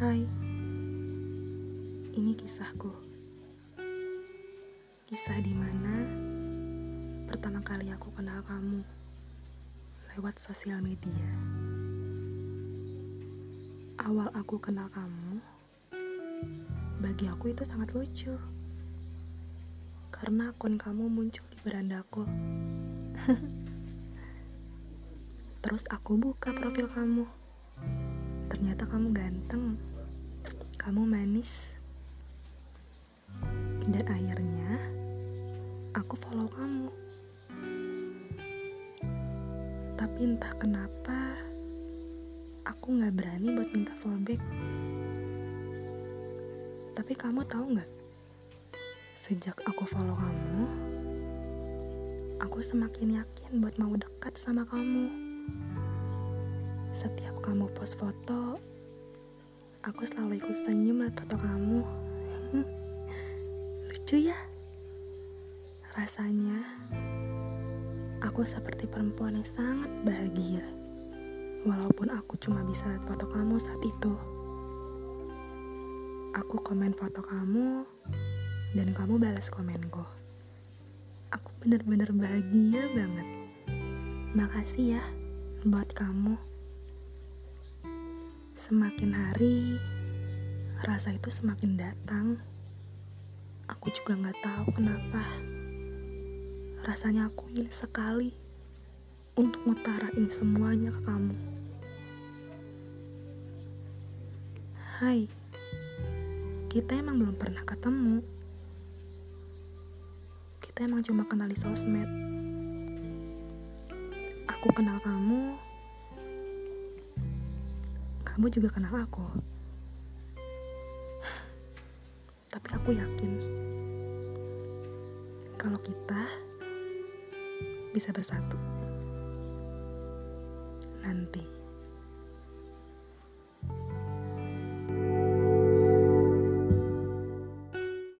Hai, ini kisahku. Kisah di mana pertama kali aku kenal kamu lewat sosial media. Awal aku kenal kamu, bagi aku itu sangat lucu. Karena akun kamu muncul di berandaku. Terus aku buka profil kamu. Ternyata kamu ganteng. Kamu manis. Dan akhirnya aku follow kamu. Tapi entah kenapa aku nggak berani buat minta follow back. Tapi kamu tahu nggak? Sejak aku follow kamu, aku semakin yakin buat mau dekat sama kamu. Setiap kamu post foto, aku selalu ikut senyum liat foto kamu. Lucu ya? Rasanya, aku seperti perempuan yang sangat bahagia. Walaupun aku cuma bisa lihat foto kamu saat itu. Aku komen foto kamu, dan kamu balas komenku. Aku bener-bener bahagia banget. Makasih ya buat kamu. Semakin hari, rasa itu semakin datang. Aku juga nggak tahu kenapa. Rasanya aku ingin sekali untuk ngutarain semuanya ke kamu. Hai, kita emang belum pernah ketemu. Kita emang cuma kenal di sosmed. Aku kenal kamu, kamu juga kenal aku. Tapi aku yakin kalau kita bisa bersatu nanti.